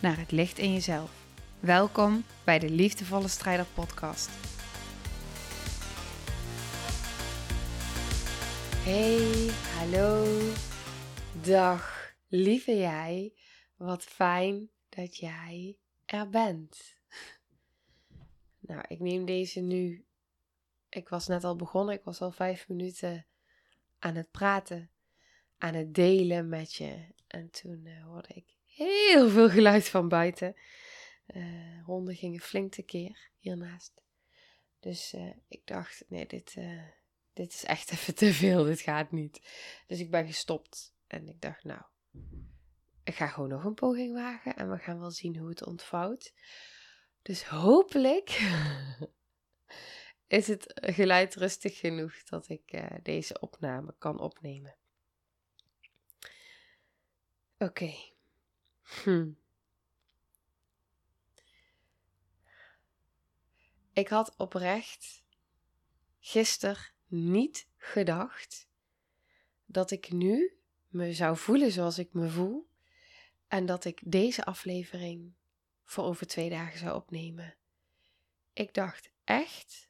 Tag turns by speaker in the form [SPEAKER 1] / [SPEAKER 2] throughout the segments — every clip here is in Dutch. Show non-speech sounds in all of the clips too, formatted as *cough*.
[SPEAKER 1] naar het licht in jezelf. Welkom bij de Liefdevolle Strijder Podcast. Hey, hallo, dag, lieve jij. Wat fijn dat jij er bent. *laughs* Nou, ik neem deze nu. Ik was net al begonnen, ik was al vijf minuten aan het praten, aan het delen met je. En toen uh, hoorde ik heel veel geluid van buiten. Uh, honden gingen flink tekeer hiernaast. Dus uh, ik dacht, nee, dit, dit is echt *laughs* even te veel, dit gaat niet. Dus ik ben gestopt en ik dacht, nou, ik ga gewoon nog een poging wagen en we gaan wel zien hoe het ontvouwt. Dus hopelijk *laughs* is het geluid rustig genoeg dat ik deze opname kan opnemen. Oké. Hm. Ik had oprecht gisteren niet gedacht dat ik nu me zou voelen zoals ik me voel en dat ik deze aflevering voor over twee dagen zou opnemen. Ik dacht echt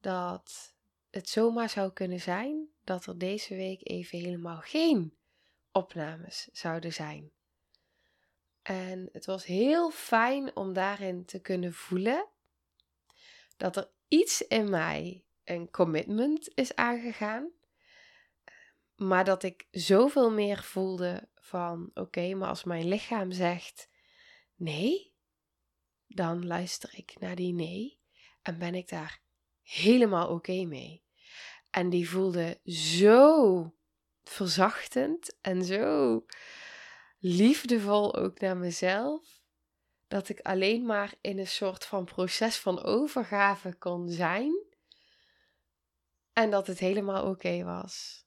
[SPEAKER 1] dat het zomaar zou kunnen zijn dat er deze week even helemaal geen opnames zouden zijn. En het was heel fijn om daarin te kunnen voelen dat er iets in mij een commitment is aangegaan. Maar dat ik zoveel meer voelde van oké, maar als mijn lichaam zegt nee, dan luister ik naar die nee en ben ik daar helemaal oké mee. En die voelde zo verzachtend en zo liefdevol ook naar mezelf. Dat ik alleen maar in een soort van proces van overgave kon zijn. En dat het helemaal oké was.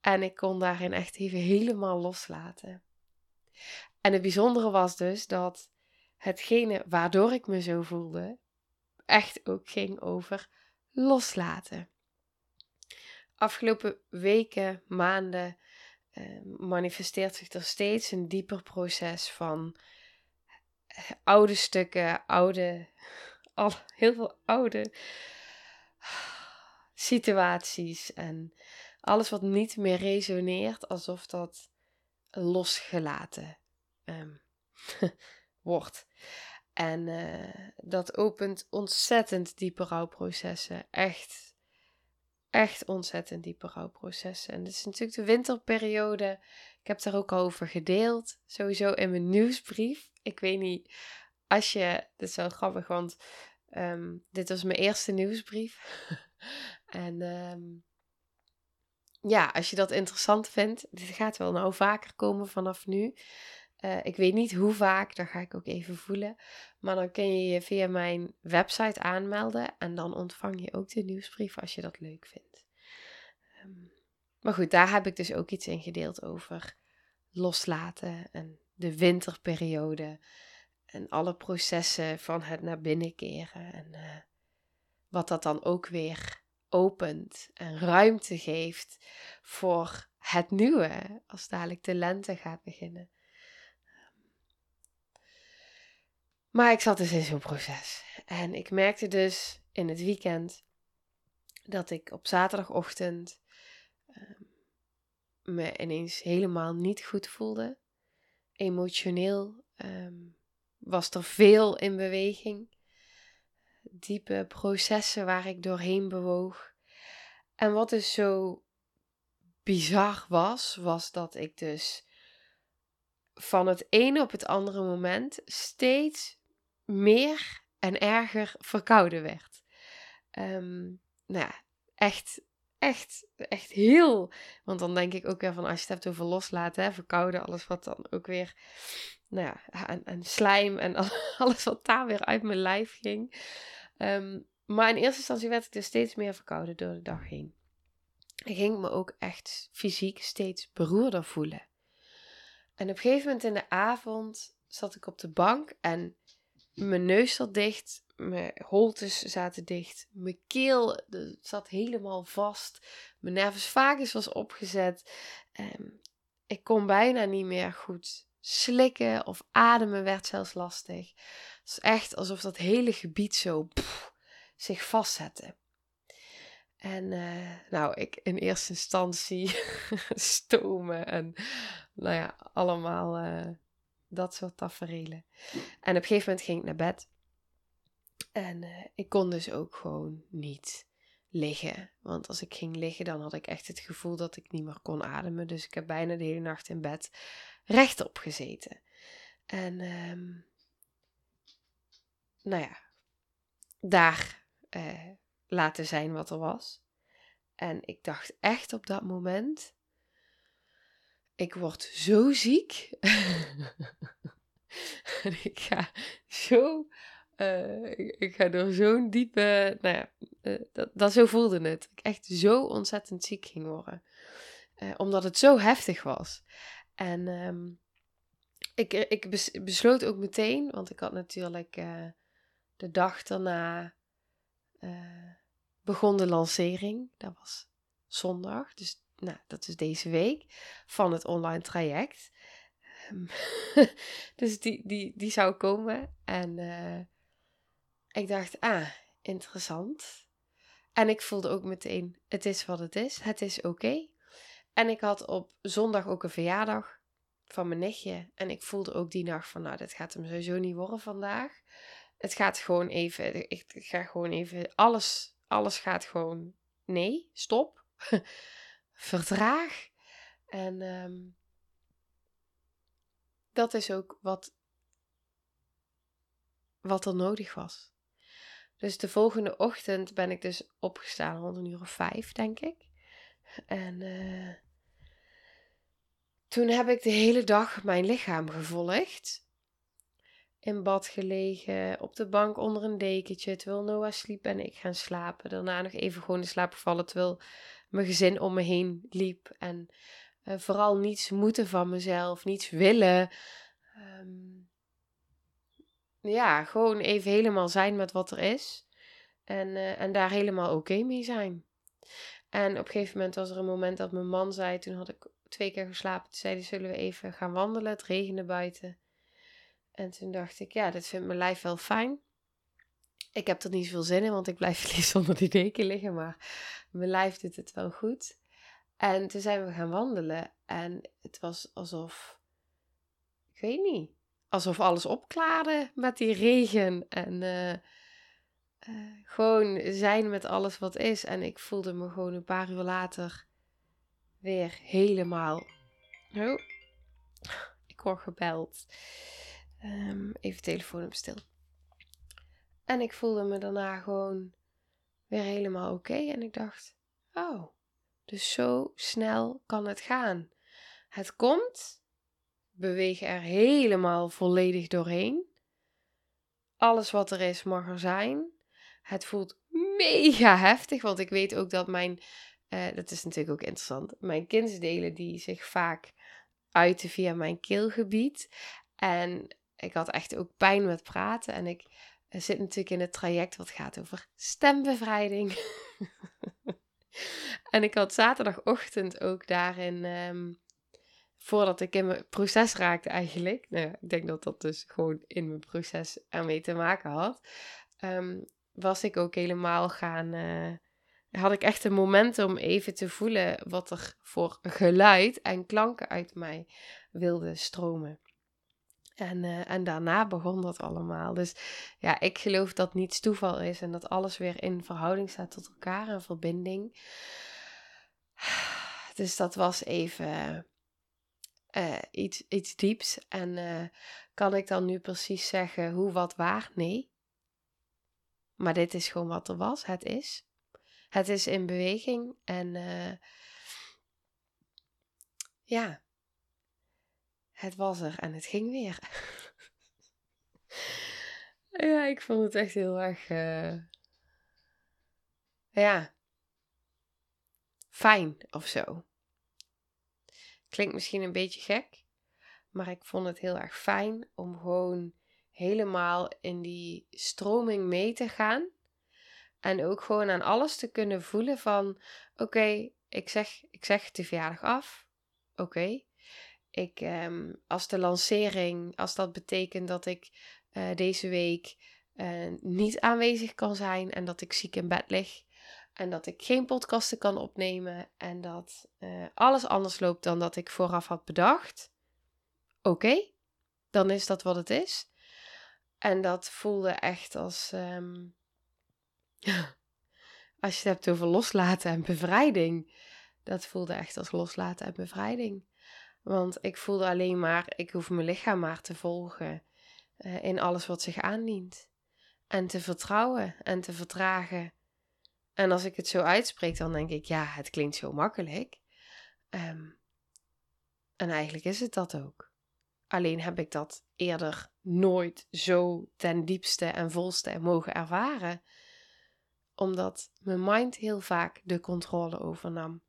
[SPEAKER 1] En ik kon daarin echt even helemaal loslaten. En het bijzondere was dus dat hetgene waardoor ik me zo voelde, echt ook ging over loslaten. Afgelopen weken, maanden uh, manifesteert zich er steeds een dieper proces van eh, oude stukken, oude, *laughs* al, heel veel oude *sighs* situaties en alles wat niet meer resoneert, alsof dat losgelaten um, *laughs* wordt. En uh, dat opent ontzettend diepe rouwprocessen. Echt, echt ontzettend diepe rouwprocessen. En dit is natuurlijk de winterperiode. Ik heb daar ook over gedeeld. Sowieso in mijn nieuwsbrief. Ik weet niet, als je, dit is wel grappig, want um, dit was mijn eerste nieuwsbrief. *laughs* en um, ja, als je dat interessant vindt, dit gaat wel nou vaker komen vanaf nu. Uh, ik weet niet hoe vaak, daar ga ik ook even voelen. Maar dan kun je je via mijn website aanmelden en dan ontvang je ook de nieuwsbrief als je dat leuk vindt. Um, maar goed, daar heb ik dus ook iets in gedeeld over loslaten en de winterperiode en alle processen van het naar binnen keren en uh, wat dat dan ook weer opent en ruimte geeft voor het nieuwe als dadelijk de lente gaat beginnen. Maar ik zat dus in zo'n proces. En ik merkte dus in het weekend dat ik op zaterdagochtend uh, me ineens helemaal niet goed voelde. Emotioneel um, was er veel in beweging. Diepe processen waar ik doorheen bewoog. En wat dus zo bizar was, was dat ik dus van het ene op het andere moment steeds meer en erger verkouden werd. Um, nou ja, echt echt, echt heel. Want dan denk ik ook weer van als je het hebt over loslaten, hè, verkouden, alles wat dan ook weer. Nou ja, en, slijm en *laughs* alles wat daar weer uit mijn lijf ging. Ehm, maar in eerste instantie werd ik dus steeds meer verkouden door de dag heen. Ik ging me ook echt fysiek steeds beroerder voelen. En op een gegeven moment in de avond zat ik op de bank en mijn neus zat dicht, mijn holtes zaten dicht, mijn keel zat helemaal vast, mijn nervus vagus was opgezet. Um, ik kon bijna niet meer goed slikken of ademen werd zelfs lastig. Het is echt alsof dat hele gebied zo zich vastzette. En uh, nou, ik in eerste instantie *laughs* stomen en nou ja, allemaal uh, dat soort tafereelen. En op een gegeven moment ging ik naar bed. En uh, ik kon dus ook gewoon niet liggen. Want als ik ging liggen, dan had ik echt het gevoel dat ik niet meer kon ademen. Dus ik heb bijna de hele nacht in bed rechtop gezeten. En um, nou ja, daar uh, laten zijn wat er was. En ik dacht echt op dat moment: ik word zo ziek. *laughs* en ik ga zo. Uh, ik ga door zo'n diepe. Nou ja, uh, dat, dat zo voelde het. Ik echt zo ontzettend ziek ging worden. Uh, omdat het zo heftig was. En um, ik, ik besloot ook meteen, want ik had natuurlijk de dag daarna begon de lancering. Dat was zondag, dus nou, dat is deze week, van het online traject. Ehm, *laughs* dus die, die, die zou komen. En uh, ik dacht, ah, interessant. En ik voelde ook meteen, het is wat het is. Het is oké. En ik had op zondag ook een verjaardag van mijn nichtje. En ik voelde ook die nacht van, nou, dit gaat hem sowieso niet worden vandaag. Het gaat gewoon even, ik ga gewoon even, alles alles gaat gewoon nee, stop, *laughs* vertraag. En um, dat is ook wat, wat er nodig was. Dus de volgende ochtend ben ik dus opgestaan rond een uur of vijf, denk ik. En uh, toen heb ik de hele dag mijn lichaam gevolgd in bad gelegen, op de bank onder een dekentje, terwijl Noah sliep en ik gaan slapen. Daarna nog even gewoon in slaap gevallen, terwijl mijn gezin om me heen liep. En uh, vooral niets moeten van mezelf, niets willen. Um, ja, gewoon even helemaal zijn met wat er is. En, uh, en daar helemaal oké mee zijn. En op een gegeven moment was er een moment dat mijn man zei, toen had ik twee keer geslapen, toen zei hij, zullen we even gaan wandelen? Het regende buiten. En toen dacht ik, ja, dit vindt mijn lijf wel fijn. Ik heb er niet zoveel zin in, want ik blijf *laughs* liefst onder die deken liggen. Maar mijn lijf doet het wel goed. En toen zijn we gaan wandelen. En het was alsof, ik weet niet, alsof alles opklaarde met die regen. En uh, uh, gewoon zijn met alles wat is. En ik voelde me gewoon een paar uur later weer helemaal. Oh, ik word gebeld. Um, even telefoon op stil. En ik voelde me daarna gewoon weer helemaal oké. En ik dacht, oh, dus zo snel kan het gaan. Het komt, beweeg er helemaal volledig doorheen. Alles wat er is mag er zijn. Het voelt mega heftig, want ik weet ook dat mijn, uh, dat is natuurlijk ook interessant, mijn kindsdelen die zich vaak uiten via mijn keelgebied. En ik had echt ook pijn met praten. En ik eh, zit natuurlijk in het traject wat gaat over stembevrijding. *laughs* en ik had zaterdagochtend ook daarin, um, voordat ik in mijn proces raakte eigenlijk. Nou ik denk dat dat dus gewoon in mijn proces ermee te maken had. Um, was ik ook helemaal gaan. Uh, had ik echt een moment om even te voelen wat er voor geluid en klanken uit mij wilde stromen. En, uh, en daarna begon dat allemaal. Dus ja, ik geloof dat niets toeval is en dat alles weer in verhouding staat tot elkaar en verbinding. *sighs* Dus dat was even uh, iets, iets dieps. En uh, kan ik dan nu precies zeggen hoe, wat, waar? Nee. Maar dit is gewoon wat er was. Het is. Het is in beweging en ja, het was er en het ging weer. *laughs* ja, ik vond het echt heel erg, uh, ja, fijn of zo. Klinkt misschien een beetje gek, maar ik vond het heel erg fijn om gewoon helemaal in die stroming mee te gaan. En ook gewoon aan alles te kunnen voelen van oké, ik, zeg, ik zeg de verjaardag af. Oké. Ik, um, als de lancering, als dat betekent dat ik uh, deze week uh, niet aanwezig kan zijn en dat ik ziek in bed lig en dat ik geen podcasten kan opnemen en dat uh, alles anders loopt dan dat ik vooraf had bedacht. Oké, dan is dat wat het is. En dat voelde echt als. Um, *laughs* als je het hebt over loslaten en bevrijding. Dat voelde echt als loslaten en bevrijding. Want ik voelde alleen maar, ik hoef mijn lichaam maar te volgen uh, in alles wat zich aandient. En te vertrouwen en te vertragen. En als ik het zo uitspreek, dan denk ik, ja, het klinkt zo makkelijk. Um, en eigenlijk is het dat ook. Alleen heb ik dat eerder nooit zo ten diepste en volste mogen ervaren. Omdat mijn mind heel vaak de controle overnam.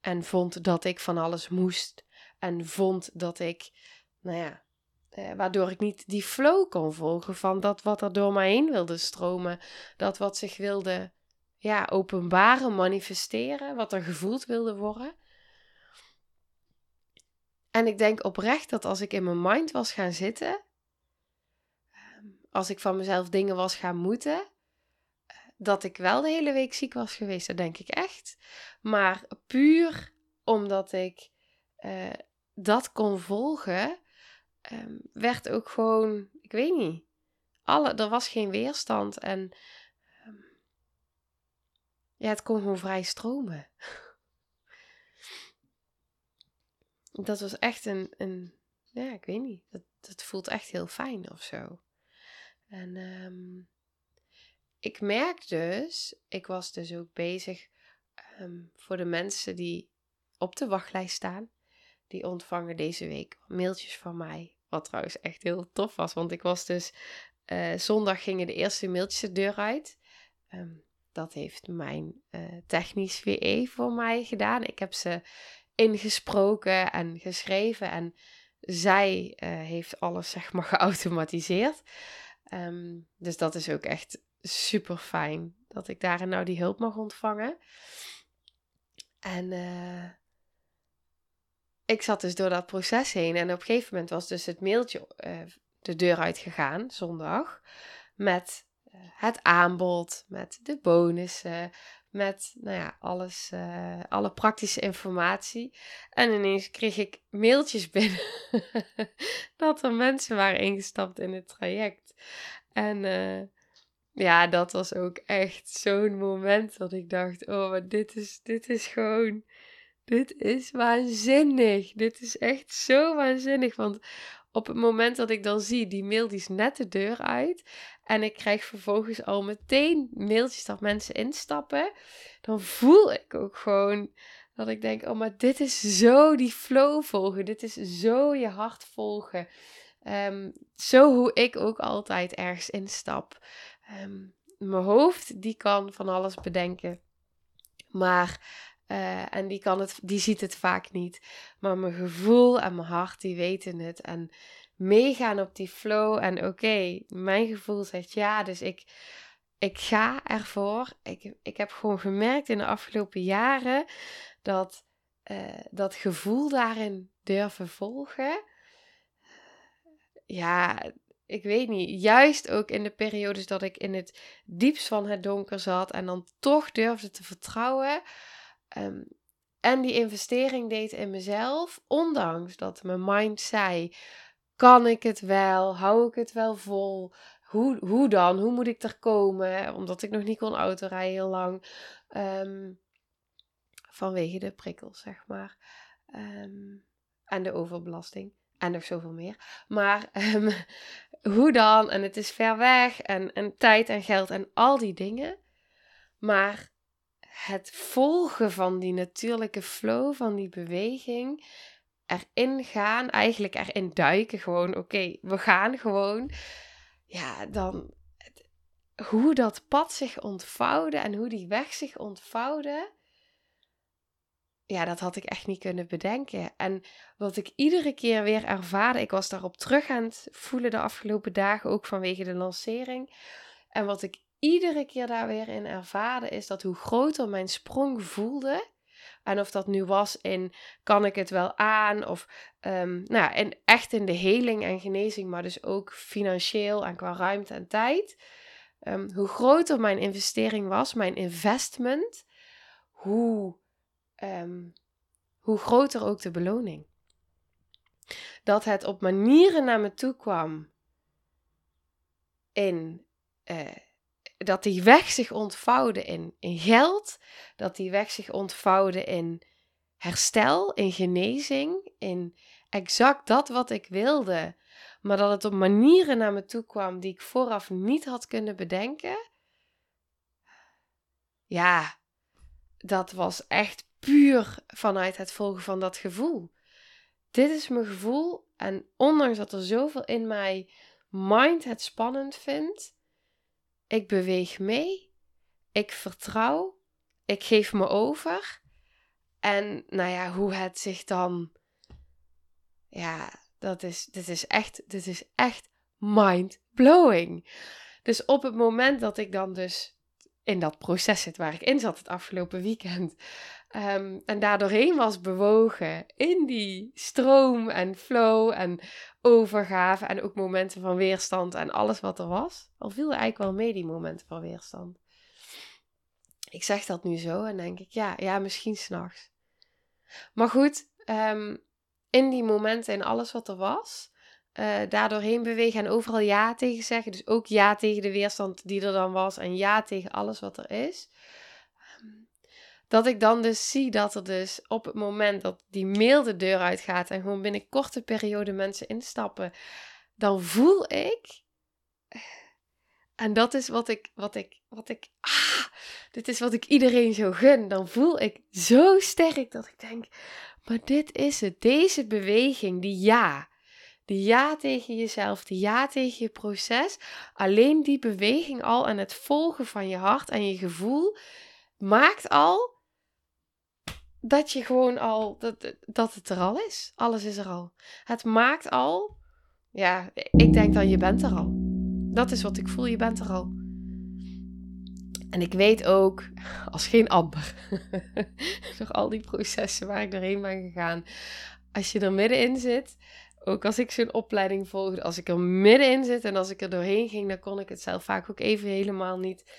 [SPEAKER 1] En vond dat ik van alles moest. En vond dat ik, nou ja, eh, waardoor ik niet die flow kon volgen van dat wat er door mij heen wilde stromen. Dat wat zich wilde ja, openbaren, manifesteren, wat er gevoeld wilde worden. En ik denk oprecht dat als ik in mijn mind was gaan zitten, ehm, als ik van mezelf dingen was gaan moeten, dat ik wel de hele week ziek was geweest. Dat denk ik echt. Maar puur omdat ik uh, dat kon volgen, um, werd ook gewoon, ik weet niet, alle, er was geen weerstand en um, ja, het kon gewoon vrij stromen. *laughs* dat was echt een, een ja, ik weet niet, dat, dat voelt echt heel fijn of zo. En um, ik merk dus, ik was dus ook bezig voor de mensen die op de wachtlijst staan. Die ontvangen deze week mailtjes van mij. Wat trouwens echt heel tof was, want ik was dus uh, zondag gingen de eerste mailtjes de deur uit. Um, dat heeft mijn uh, technisch VE voor mij gedaan. Ik heb ze ingesproken en geschreven. En zij uh, heeft alles, zeg maar, *laughs* geautomatiseerd. Um, dus dat is ook echt super fijn dat ik daarin nou die hulp mag ontvangen. En ik zat dus door dat proces heen. En op een gegeven moment was dus het mailtje uh, de deur uitgegaan, zondag. Met het aanbod, met de bonussen, met nou ja, alles, uh, alle praktische informatie. En ineens kreeg ik mailtjes *laughs* binnen dat er mensen waren ingestapt in het traject. En ja, dat was ook echt zo'n moment dat ik dacht: oh, dit is, dit is gewoon. Dit is waanzinnig. Dit is echt zo waanzinnig. Want op het moment dat ik dan zie, die mail die is net de deur uit. En ik krijg vervolgens al meteen mailtjes dat mensen instappen. Dan voel ik ook gewoon dat ik denk: oh, maar dit is zo die flow volgen. Dit is zo je hart volgen. Um, zo hoe ik ook altijd ergens instap. Um, mijn hoofd, die kan van alles bedenken. Maar uh, en die, kan het, die ziet het vaak niet. Maar mijn gevoel en mijn hart, die weten het. En meegaan op die flow. En oké, mijn gevoel zegt ja. Dus ik, ik ga ervoor. Ik, ik heb gewoon gemerkt in de afgelopen jaren dat uh, dat gevoel daarin durven volgen. Ja, ik weet niet. Juist ook in de periodes dat ik in het diepst van het donker zat en dan toch durfde te vertrouwen. Um, en die investering deed in mezelf, ondanks dat mijn mind zei: kan ik het wel? Hou ik het wel vol? Hoe, hoe dan? Hoe moet ik er komen? Omdat ik nog niet kon autorijden heel lang. Um, vanwege de prikkels, zeg maar. Um, en de overbelasting. En nog zoveel meer. Maar *laughs* hoe dan? En het is ver weg. En, en tijd en geld en al die dingen. Maar het volgen van die natuurlijke flow, van die beweging, erin gaan, eigenlijk erin duiken, gewoon oké, we gaan gewoon, ja, dan hoe dat pad zich ontvouwde en hoe die weg zich ontvouwde, ja, dat had ik echt niet kunnen bedenken. En wat ik iedere keer weer ervaarde, ik was daarop terug aan het voelen de afgelopen dagen, ook vanwege de lancering. En wat ik iedere keer daar weer in ervaarde, is dat hoe groter mijn sprong voelde. En of dat nu was in kan ik het wel aan, of um, nou, en echt in de heling en genezing, maar dus ook financieel en qua ruimte en tijd. Ehm, hoe groter mijn investering was, mijn investment, hoe Ehm, hoe groter ook de beloning. Dat het op manieren naar me toe kwam in uh, dat die weg zich ontvouwde in, in geld, dat die weg zich ontvouwde in herstel, in genezing, in exact dat wat ik wilde, maar dat het op manieren naar me toe kwam die ik vooraf niet had kunnen bedenken. Ja, dat was echt puur vanuit het volgen van dat gevoel. Dit is mijn gevoel en ondanks dat er zoveel in mij mind het spannend vindt, ik beweeg mee, ik vertrouw, ik geef me over. En nou ja, hoe het zich dan. Ja, dat is, dit is echt, dit is echt mind blowing. Dus op het moment dat ik dan dus in dat proces zit waar ik in zat het afgelopen weekend. Um, en daardoorheen was bewogen in die stroom en flow en overgave en ook momenten van weerstand en alles wat er was. Al viel eigenlijk wel mee die momenten van weerstand. Ik zeg dat nu zo en denk ik, ja, ja misschien s'nachts. Maar goed, um, in die momenten en alles wat er was, uh, daardoorheen bewegen en overal ja tegen zeggen. Dus ook ja tegen de weerstand die er dan was en ja tegen alles wat er is. Dat ik dan dus zie dat er dus op het moment dat die mail de deur uitgaat en gewoon binnen korte periode mensen instappen, dan voel ik. En dat is wat ik, wat ik, wat ik, ah, dit is wat ik iedereen zo gun. Dan voel ik zo sterk dat ik denk, maar dit is het. Deze beweging, die ja de ja tegen jezelf, de ja tegen je proces. Alleen die beweging al en het volgen van je hart en je gevoel maakt al dat je gewoon al, dat, dat het er al is. Alles is er al. Het maakt al, ja, ik denk dan je bent er al. Dat is wat ik voel, je bent er al. En ik weet ook, als geen ander, *laughs* door al die processen waar ik doorheen ben gegaan, als je er middenin zit, ook als ik zo'n opleiding volgde, als ik er middenin zit en als ik er doorheen ging, dan kon ik het zelf vaak ook even helemaal niet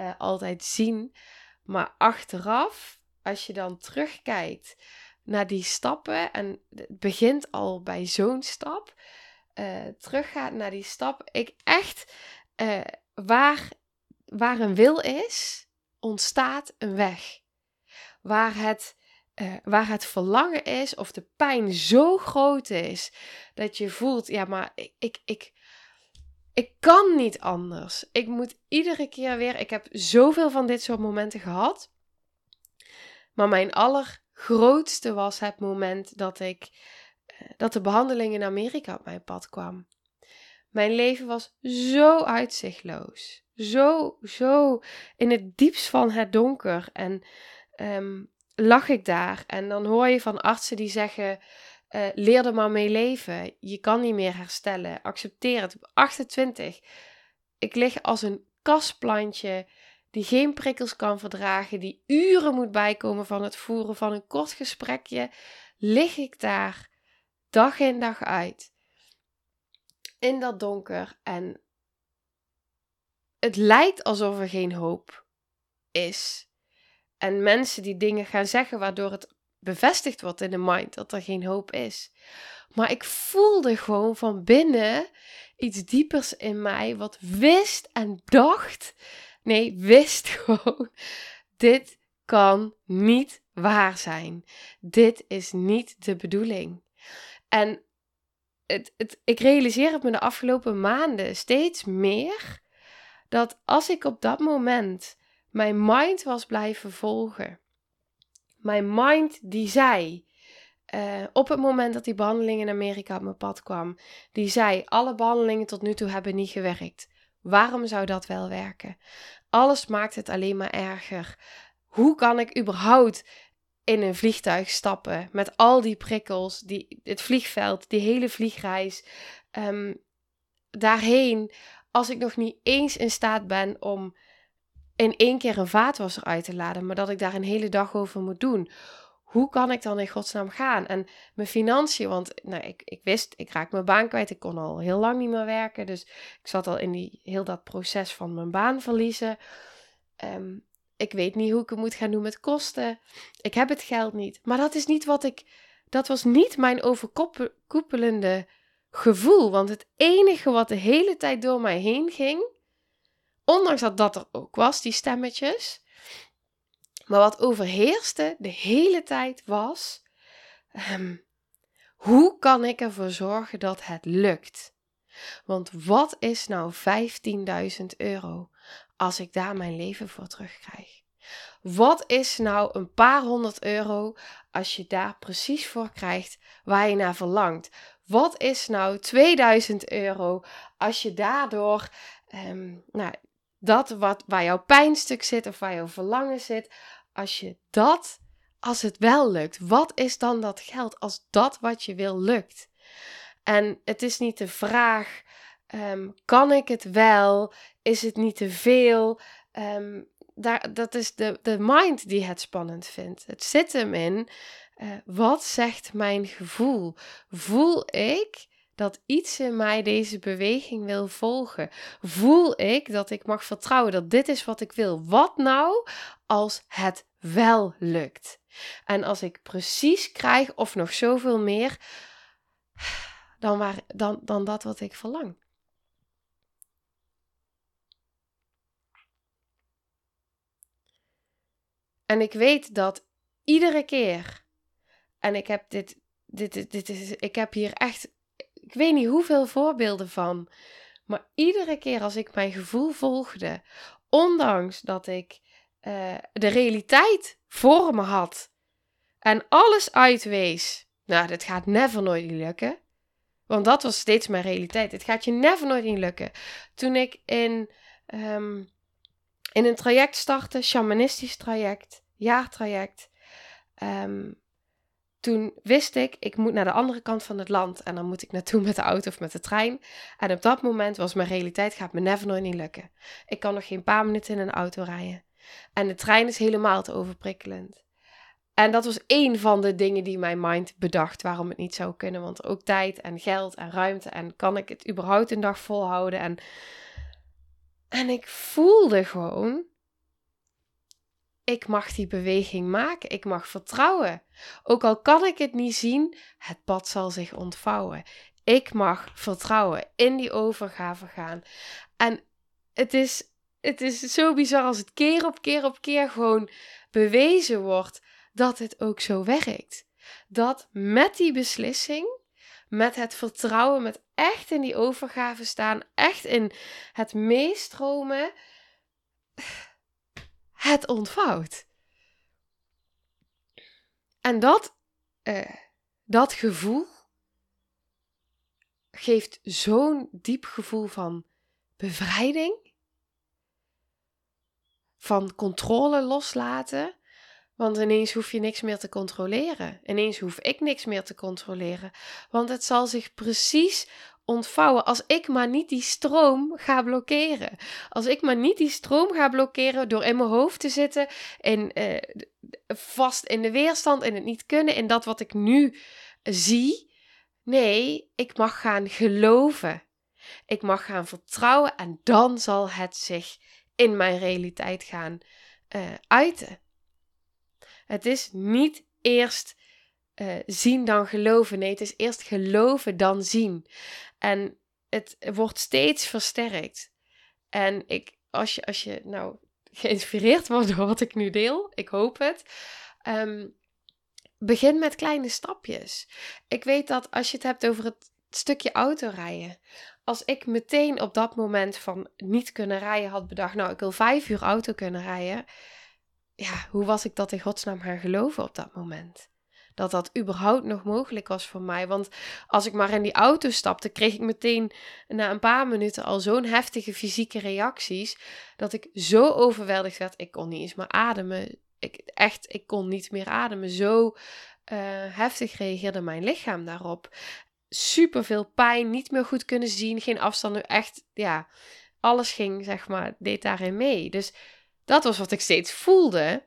[SPEAKER 1] uh, altijd zien. Maar achteraf, als je dan terugkijkt naar die stappen, en het begint al bij zo'n stap, uh, teruggaat naar die stap, ik echt, uh, waar, waar een wil is, ontstaat een weg. Waar het uh, waar het verlangen is of de pijn zo groot is dat je voelt, ja, maar ik, ik, ik, ik kan niet anders. Ik moet iedere keer weer, ik heb zoveel van dit soort momenten gehad. Maar mijn allergrootste was het moment dat ik, uh, dat de behandeling in Amerika op mijn pad kwam. Mijn leven was zo uitzichtloos. Zo, zo in het diepst van het donker. En um, lag ik daar en dan hoor je van artsen die zeggen: uh, leer er maar mee leven. Je kan niet meer herstellen. Accepteer het. 28. Ik lig als een kastplantje die geen prikkels kan verdragen, die uren moet bijkomen van het voeren van een kort gesprekje. Lig ik daar dag in dag uit in dat donker en het lijkt alsof er geen hoop is. En mensen die dingen gaan zeggen waardoor het bevestigd wordt in de mind dat er geen hoop is. Maar ik voelde gewoon van binnen iets diepers in mij wat wist en dacht. Nee, wist *laughs* gewoon. Dit kan niet waar zijn. Dit is niet de bedoeling. En het, het, ik realiseer het me de afgelopen maanden steeds meer dat als ik op dat moment mijn mind was blijven volgen. Mijn mind die zei, uh, op het moment dat die behandeling in Amerika op mijn pad kwam, die zei: Alle behandelingen tot nu toe hebben niet gewerkt. Waarom zou dat wel werken? Alles maakt het alleen maar erger. Hoe kan ik überhaupt in een vliegtuig stappen met al die prikkels, die, het vliegveld, die hele vliegreis, um, daarheen, als ik nog niet eens in staat ben om in één keer een vaatwasser uit te laden, maar dat ik daar een hele dag over moet doen? Hoe kan ik dan in godsnaam gaan? En mijn financiën, want nou, ik, ik wist, ik raak mijn baan kwijt. Ik kon al heel lang niet meer werken. Dus ik zat al in die, heel dat proces van mijn baan verliezen. Ehm, ik weet niet hoe ik het moet gaan doen met kosten. Ik heb het geld niet. Maar dat is niet wat ik. Dat was niet mijn overkoepelende gevoel. Want het enige wat de hele tijd door mij heen ging. Ondanks dat dat er ook was, die stemmetjes maar wat overheerste de hele tijd was: ehm, hoe kan ik ervoor zorgen dat het lukt? Want wat is nou 15.000 euro als ik daar mijn leven voor terugkrijg? Wat is nou een paar honderd euro als je daar precies voor krijgt waar je naar verlangt? Wat is nou 2000 euro als je daardoor um, nou, dat wat, waar jouw pijnstuk zit of waar jouw verlangen zit, als je dat, als het wel lukt, wat is dan dat geld als dat wat je wil lukt? En het is niet de vraag, ehm, kan ik het wel? Is het niet te veel? Um, daar, dat is de, de mind die het spannend vindt. Het zit hem in, uh, wat zegt mijn gevoel? Voel ik dat iets in mij deze beweging wil volgen? Voel ik dat ik mag vertrouwen dat dit is wat ik wil? Wat nou als het wel lukt? En als ik precies krijg of nog zoveel meer dan, waar, dan, dan dat wat ik verlang. En ik weet dat iedere keer, en ik heb dit, dit, dit, dit is, ik heb hier echt ik weet niet hoeveel voorbeelden van. Maar iedere keer als ik mijn gevoel volgde, ondanks dat ik uh, de realiteit voor me had en alles uitwees, nou, dat gaat never nooit lukken. Want dat was steeds mijn realiteit. Het gaat je never nooit lukken. Toen ik in, um, in een traject startte, shamanistisch traject, jaartraject, um, toen wist ik, ik moet naar de andere kant van het land. En dan moet ik naartoe met de auto of met de trein. En op dat moment was mijn realiteit, gaat me never nooit niet lukken. Ik kan nog geen paar minuten in een auto rijden. En de trein is helemaal te overprikkelend. En dat was één van de dingen die mijn mind bedacht waarom het niet zou kunnen. Want ook tijd en geld en ruimte. En kan ik het überhaupt een dag volhouden? En, en ik voelde gewoon ik mag die beweging maken. Ik mag vertrouwen. Ook al kan ik het niet zien, het pad zal zich ontvouwen. Ik mag vertrouwen, in die overgave gaan. En het is, het is zo bizar als het keer op keer op keer gewoon bewezen wordt dat het ook zo werkt. Dat met die beslissing, met het vertrouwen, met echt in die overgave staan, echt in het meestromen het ontvouwt. En dat, uh, dat gevoel geeft zo'n diep gevoel van bevrijding, van controle loslaten. Want ineens hoef je niks meer te controleren. Ineens hoef ik niks meer te controleren. Want het zal zich precies ontvouwen als ik maar niet die stroom ga blokkeren. Als ik maar niet die stroom ga blokkeren door in mijn hoofd te zitten, in, uh, vast in de weerstand, in het niet kunnen, in dat wat ik nu zie. Nee, ik mag gaan geloven. Ik mag gaan vertrouwen en dan zal het zich in mijn realiteit gaan uh, uiten. Het is niet eerst uh, zien dan geloven. Nee, het is eerst geloven dan zien. En het wordt steeds versterkt. En ik, als je, als je nou geïnspireerd wordt door wat ik nu deel, ik hoop het. Um, begin met kleine stapjes. Ik weet dat als je het hebt over het stukje autorijden. Als ik meteen op dat moment van niet kunnen rijden had bedacht, nou ik wil vijf uur auto kunnen rijden. Ja, hoe was ik dat in godsnaam gaan geloven op dat moment? Dat dat überhaupt nog mogelijk was voor mij. Want als ik maar in die auto stapte, kreeg ik meteen na een paar minuten al zo'n heftige fysieke reacties. Dat ik zo overweldigd werd. Ik kon niet eens meer ademen. Ik, echt, ik kon niet meer ademen. Zo uh, heftig reageerde mijn lichaam daarop. Super veel pijn, niet meer goed kunnen zien, geen afstand. Echt, ja, alles ging, zeg maar, deed daarin mee. Dus dat was wat ik steeds voelde,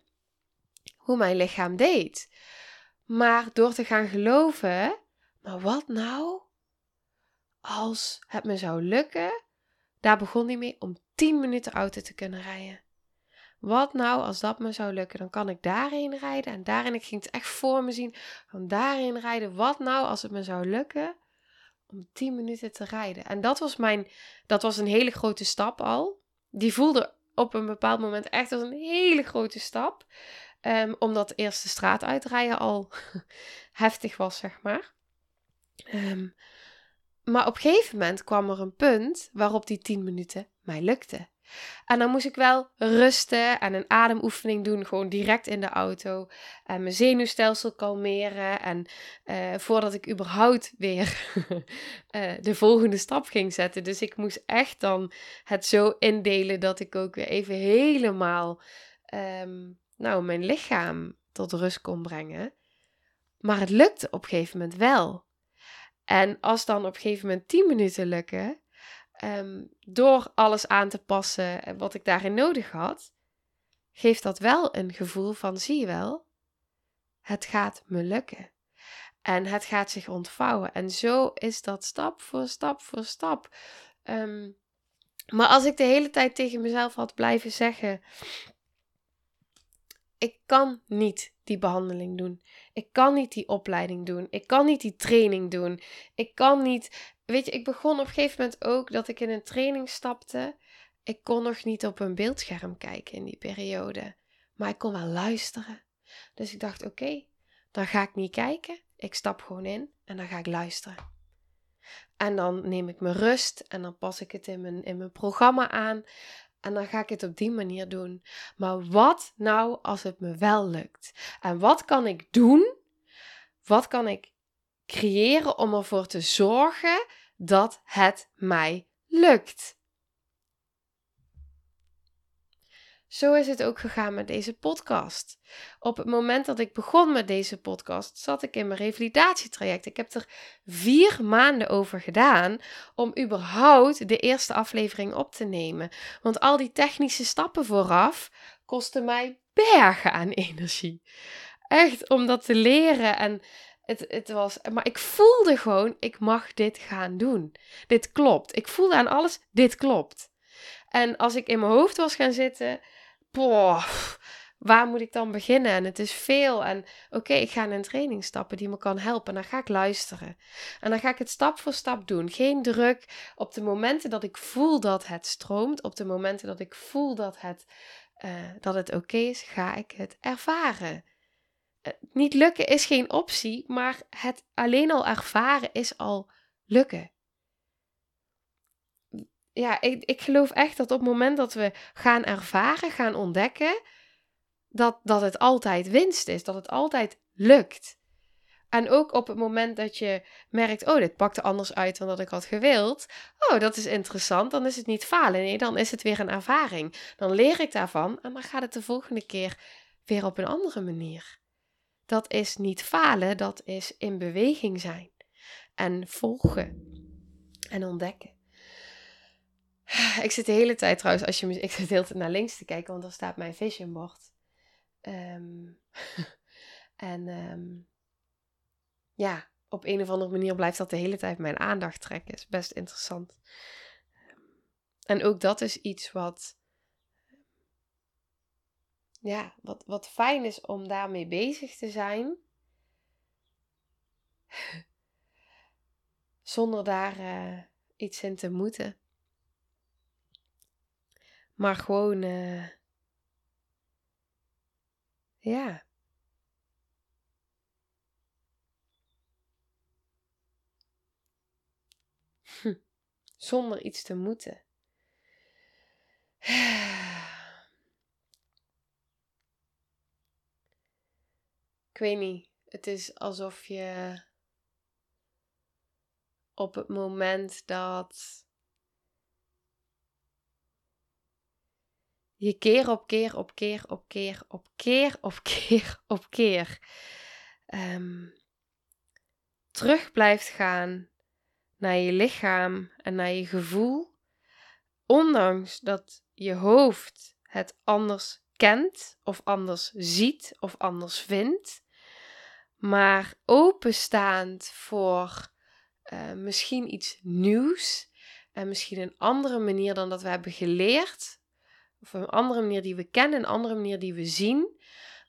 [SPEAKER 1] hoe mijn lichaam deed. Maar door te gaan geloven, maar wat nou als het me zou lukken? Daar begon hij mee om 10 minuten auto te kunnen rijden. Wat nou als dat me zou lukken? Dan kan ik daarheen rijden en daarin, ik ging het echt voor me zien, van daarheen rijden. Wat nou als het me zou lukken om 10 minuten te rijden? En dat was mijn, dat was een hele grote stap al. Die voelde op een bepaald moment echt als een hele grote stap. Um, omdat de eerste straat uitrijden al *laughs* heftig was, zeg maar. Um, maar op een gegeven moment kwam er een punt waarop die 10 minuten mij lukte. En dan moest ik wel rusten en een ademoefening doen, gewoon direct in de auto. En mijn zenuwstelsel kalmeren. En uh, voordat ik überhaupt weer uh, *laughs* de volgende stap ging zetten. Dus ik moest echt dan het zo indelen dat ik ook weer even helemaal um, nou, mijn lichaam tot rust kon brengen. Maar het lukte op een gegeven moment wel. En als dan op een gegeven moment 10 minuten lukken, Ehm, door alles aan te passen en wat ik daarin nodig had, geeft dat wel een gevoel van: zie je wel, het gaat me lukken. En het gaat zich ontvouwen. En zo is dat stap voor stap voor stap. Ehm, maar als ik de hele tijd tegen mezelf had blijven zeggen: ik kan niet die behandeling doen. Ik kan niet die opleiding doen. Ik kan niet die training doen. Ik kan niet weet je, ik begon op een gegeven moment ook dat ik in een training stapte. Ik kon nog niet op een beeldscherm kijken in die periode, maar ik kon wel luisteren. Dus ik dacht: oké, dan ga ik niet kijken. Ik stap gewoon in en dan ga ik luisteren. En dan neem ik mijn rust en dan pas ik het in mijn, in mijn programma aan. En dan ga ik het op die manier doen. Maar wat nou als het me wel lukt? En wat kan ik doen? Wat kan ik creëren om ervoor te zorgen dat het mij lukt. Zo is het ook gegaan met deze podcast. Op het moment dat ik begon met deze podcast, zat ik in mijn revalidatietraject. Ik heb er vier maanden over gedaan om überhaupt de eerste aflevering op te nemen. Want al die technische stappen vooraf kosten mij bergen aan energie. Echt om dat te leren en het, het was, maar ik voelde gewoon, ik mag dit gaan doen. Dit klopt. Ik voelde aan alles, dit klopt. En als ik in mijn hoofd was gaan zitten, waar moet ik dan beginnen? En het is veel. En oké, ik ga in een training stappen die me kan helpen. En dan ga ik luisteren. En dan ga ik het stap voor stap doen. Geen druk. Op de momenten dat ik voel dat het stroomt, op de momenten dat ik voel dat het, uh, dat het oké is, ga ik het ervaren. Eh, niet lukken is geen optie, maar het alleen al ervaren is al lukken. Ja, ik, ik geloof echt dat op het moment dat we gaan ervaren, gaan ontdekken, dat, dat het altijd winst is, dat het altijd lukt. En ook op het moment dat je merkt, oh, dit pakte anders uit dan dat ik had gewild. Oh, dat is interessant. Dan is het niet falen. Nee, dan is het weer een ervaring. Dan leer ik daarvan en dan gaat het de volgende keer weer op een andere manier dat is niet falen, dat is in beweging zijn en volgen en ontdekken. Ik zit de hele tijd trouwens, als je ik zit de hele tijd naar links te kijken, want dan staat mijn vision board. Ehm, *laughs* en ehm, ja, op een of andere manier blijft dat de hele tijd mijn aandacht trekken. Is best interessant. En ook dat is iets wat ja, wat, wat fijn is om daarmee bezig te zijn. *laughs* Zonder daar uh, iets in te moeten. Maar gewoon, uh, ja. Zonder iets te moeten. Ik weet niet. Het is alsof je op het moment dat je keer op keer op keer op keer op keer op keer *laughs* op keer um, terug blijft gaan naar je lichaam en naar je gevoel, ondanks dat je hoofd het anders kent of anders ziet of anders vindt, maar openstaand voor uh, misschien iets nieuws en misschien een andere manier dan dat we hebben geleerd, of een andere manier die we kennen, een andere manier die we zien,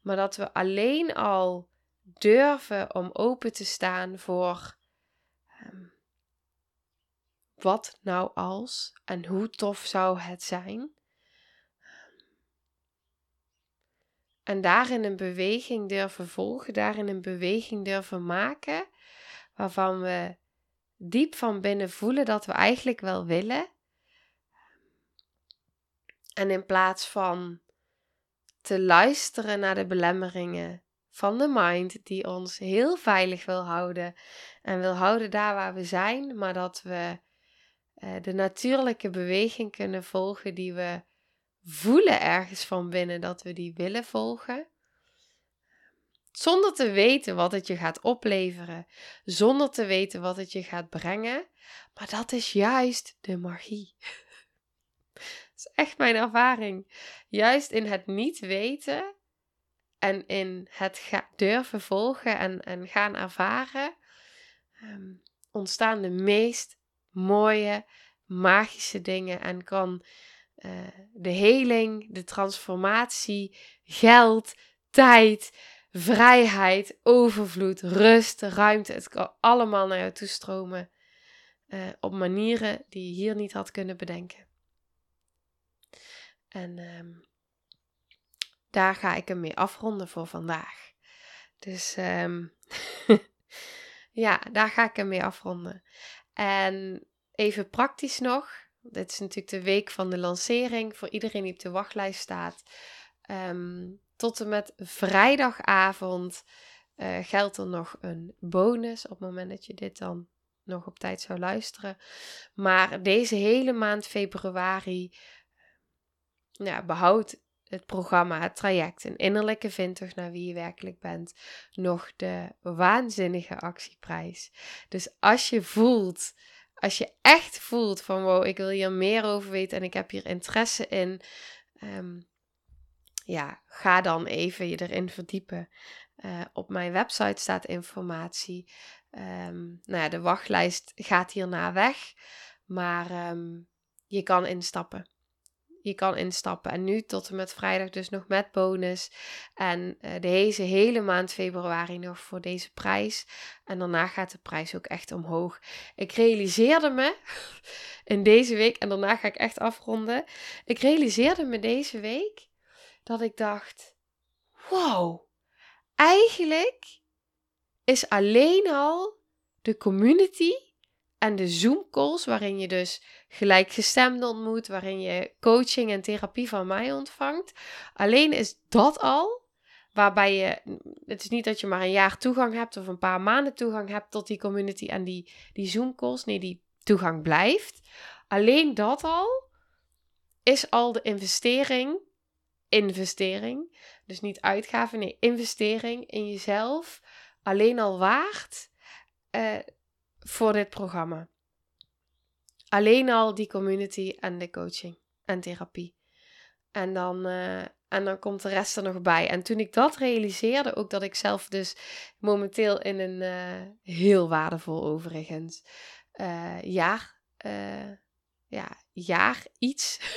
[SPEAKER 1] maar dat we alleen al durven om open te staan voor um, wat nou als en hoe tof zou het zijn. En daarin een beweging durven volgen, daarin een beweging durven maken, waarvan we diep van binnen voelen dat we eigenlijk wel willen. En in plaats van te luisteren naar de belemmeringen van de mind, die ons heel veilig wil houden en wil houden daar waar we zijn, maar dat we uh, de natuurlijke beweging kunnen volgen die we voelen ergens van binnen dat we die willen volgen. Zonder te weten wat het je gaat opleveren, zonder te weten wat het je gaat brengen. Maar dat is juist de magie. Echt mijn ervaring. Juist in het niet weten en in het durven volgen en, en gaan ervaren, ehm, ontstaan de meest mooie, magische dingen en kan uh, de heling, de transformatie, geld, tijd, vrijheid, overvloed, rust, ruimte. Het kan allemaal naar jou toestromen uh, op manieren die je hier niet had kunnen bedenken. En um, daar ga ik hem mee afronden voor vandaag. Dus um, *laughs* ja, daar ga ik hem mee afronden. En even praktisch nog. Dit is natuurlijk de week van de lancering voor iedereen die op de wachtlijst staat. Um, tot en met vrijdagavond uh, geldt er nog een bonus op het moment dat je dit dan nog op tijd zou luisteren. Maar deze hele maand februari ja, behoudt het programma, het traject, een innerlijke vindtocht naar wie je werkelijk bent, nog de waanzinnige actieprijs. Dus als je voelt, als je echt voelt van wow, ik wil hier meer over weten en ik heb hier interesse in, um, ja, ga dan even je erin verdiepen. Uh, op mijn website staat informatie. Um, nou ja, de wachtlijst gaat hierna weg, maar um, je kan instappen je kan instappen. En nu tot en met vrijdag dus nog met bonus. En uh, deze hele maand februari nog voor deze prijs. En daarna gaat de prijs ook echt omhoog. Ik realiseerde me *laughs* in deze week, en daarna ga ik echt afronden. Ik realiseerde me deze week dat ik dacht: wow, eigenlijk is alleen al de community en de Zoom calls, waarin je dus gelijkgestemden ontmoet, waarin je coaching en therapie van mij ontvangt. Alleen is dat al, waarbij je, het is niet dat je maar een jaar toegang hebt of een paar maanden toegang hebt tot die community en die, die Zoom calls. Nee, die toegang blijft. Alleen dat al is al de investering, investering, dus niet uitgaven, nee, investering in jezelf, alleen al waard. Uh, voor dit programma. Alleen al die community en de coaching en therapie. En dan, uh, en dan komt de rest er nog bij. En toen ik dat realiseerde, ook dat ik zelf dus momenteel in een uh, heel waardevol overigens uh, jaar, ja, jaar iets *laughs*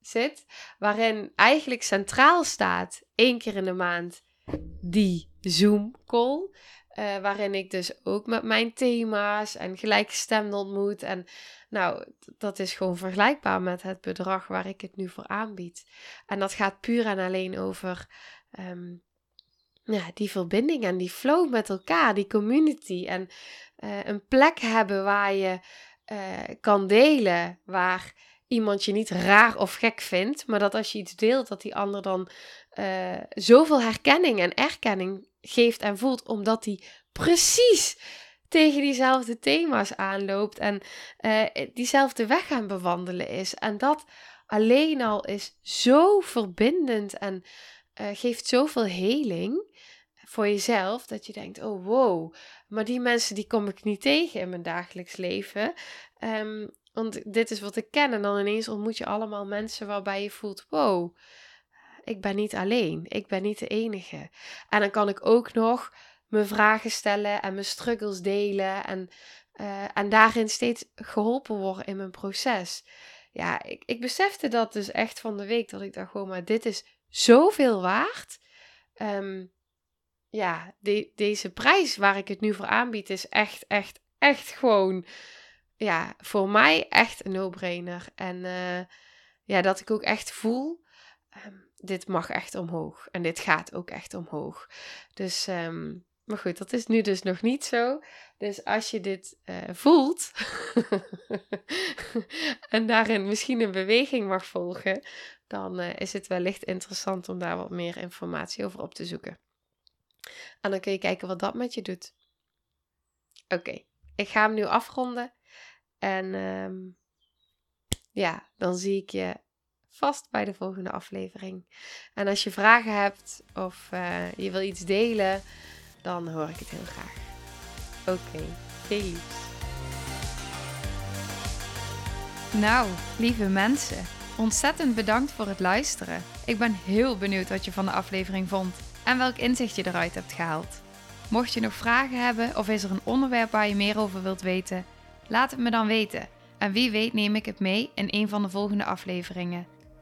[SPEAKER 1] zit. Waarin eigenlijk centraal staat één keer in de maand die Zoom call. Uh, waarin ik dus ook met mijn thema's en gelijkgestemden ontmoet. En nou, dat is gewoon vergelijkbaar met het bedrag waar ik het nu voor aanbied. En dat gaat puur en alleen over um, ja, die verbinding en die flow met elkaar, die community. En eh, een plek hebben waar je kan delen, waar iemand je niet raar of gek vindt, maar dat als je iets deelt, dat die ander dan zoveel herkenning en erkenning geeft en voelt, omdat die precies tegen diezelfde thema's aanloopt en diezelfde weg gaan bewandelen is. En dat alleen al is zo verbindend en uh, geeft zoveel heling voor jezelf dat je denkt: oh wow, maar die mensen die kom ik niet tegen in mijn dagelijks leven. Um, want dit is wat ik ken. En dan ineens ontmoet je allemaal mensen waarbij je voelt: wow, ik ben niet alleen. Ik ben niet de enige. En dan kan ik ook nog mijn vragen stellen en mijn struggles delen. En, uh, en daarin steeds geholpen worden in mijn proces. Ja, ik, ik besefte dat dus echt van de week. Dat ik dacht gewoon, maar dit is zoveel waard. Um, ja, deze prijs waar ik het nu voor aanbied is echt, echt, echt gewoon, ja, voor mij echt een no-brainer. En uh, ja, dat ik ook echt voel, um, dit mag echt omhoog. En dit gaat ook echt omhoog. Dus, um, maar goed, dat is nu dus nog niet zo. Dus als je dit uh, voelt *laughs* en daarin misschien een beweging mag volgen, dan uh, is het wellicht interessant om daar wat meer informatie over op te zoeken. En dan kun je kijken wat dat met je doet. Oké, ik ga hem nu afronden. En um, ja, dan zie ik je vast bij de volgende aflevering. En als je vragen hebt of uh, je wil iets delen, dan hoor ik het heel graag. Oké, okay, veel liefs.
[SPEAKER 2] Nou, lieve mensen, ontzettend bedankt voor het luisteren. Ik ben heel benieuwd wat je van de aflevering vond en welk inzicht je eruit hebt gehaald. Mocht je nog vragen hebben of is er een onderwerp waar je meer over wilt weten, laat het me dan weten. En wie weet neem ik het mee in een van de volgende afleveringen.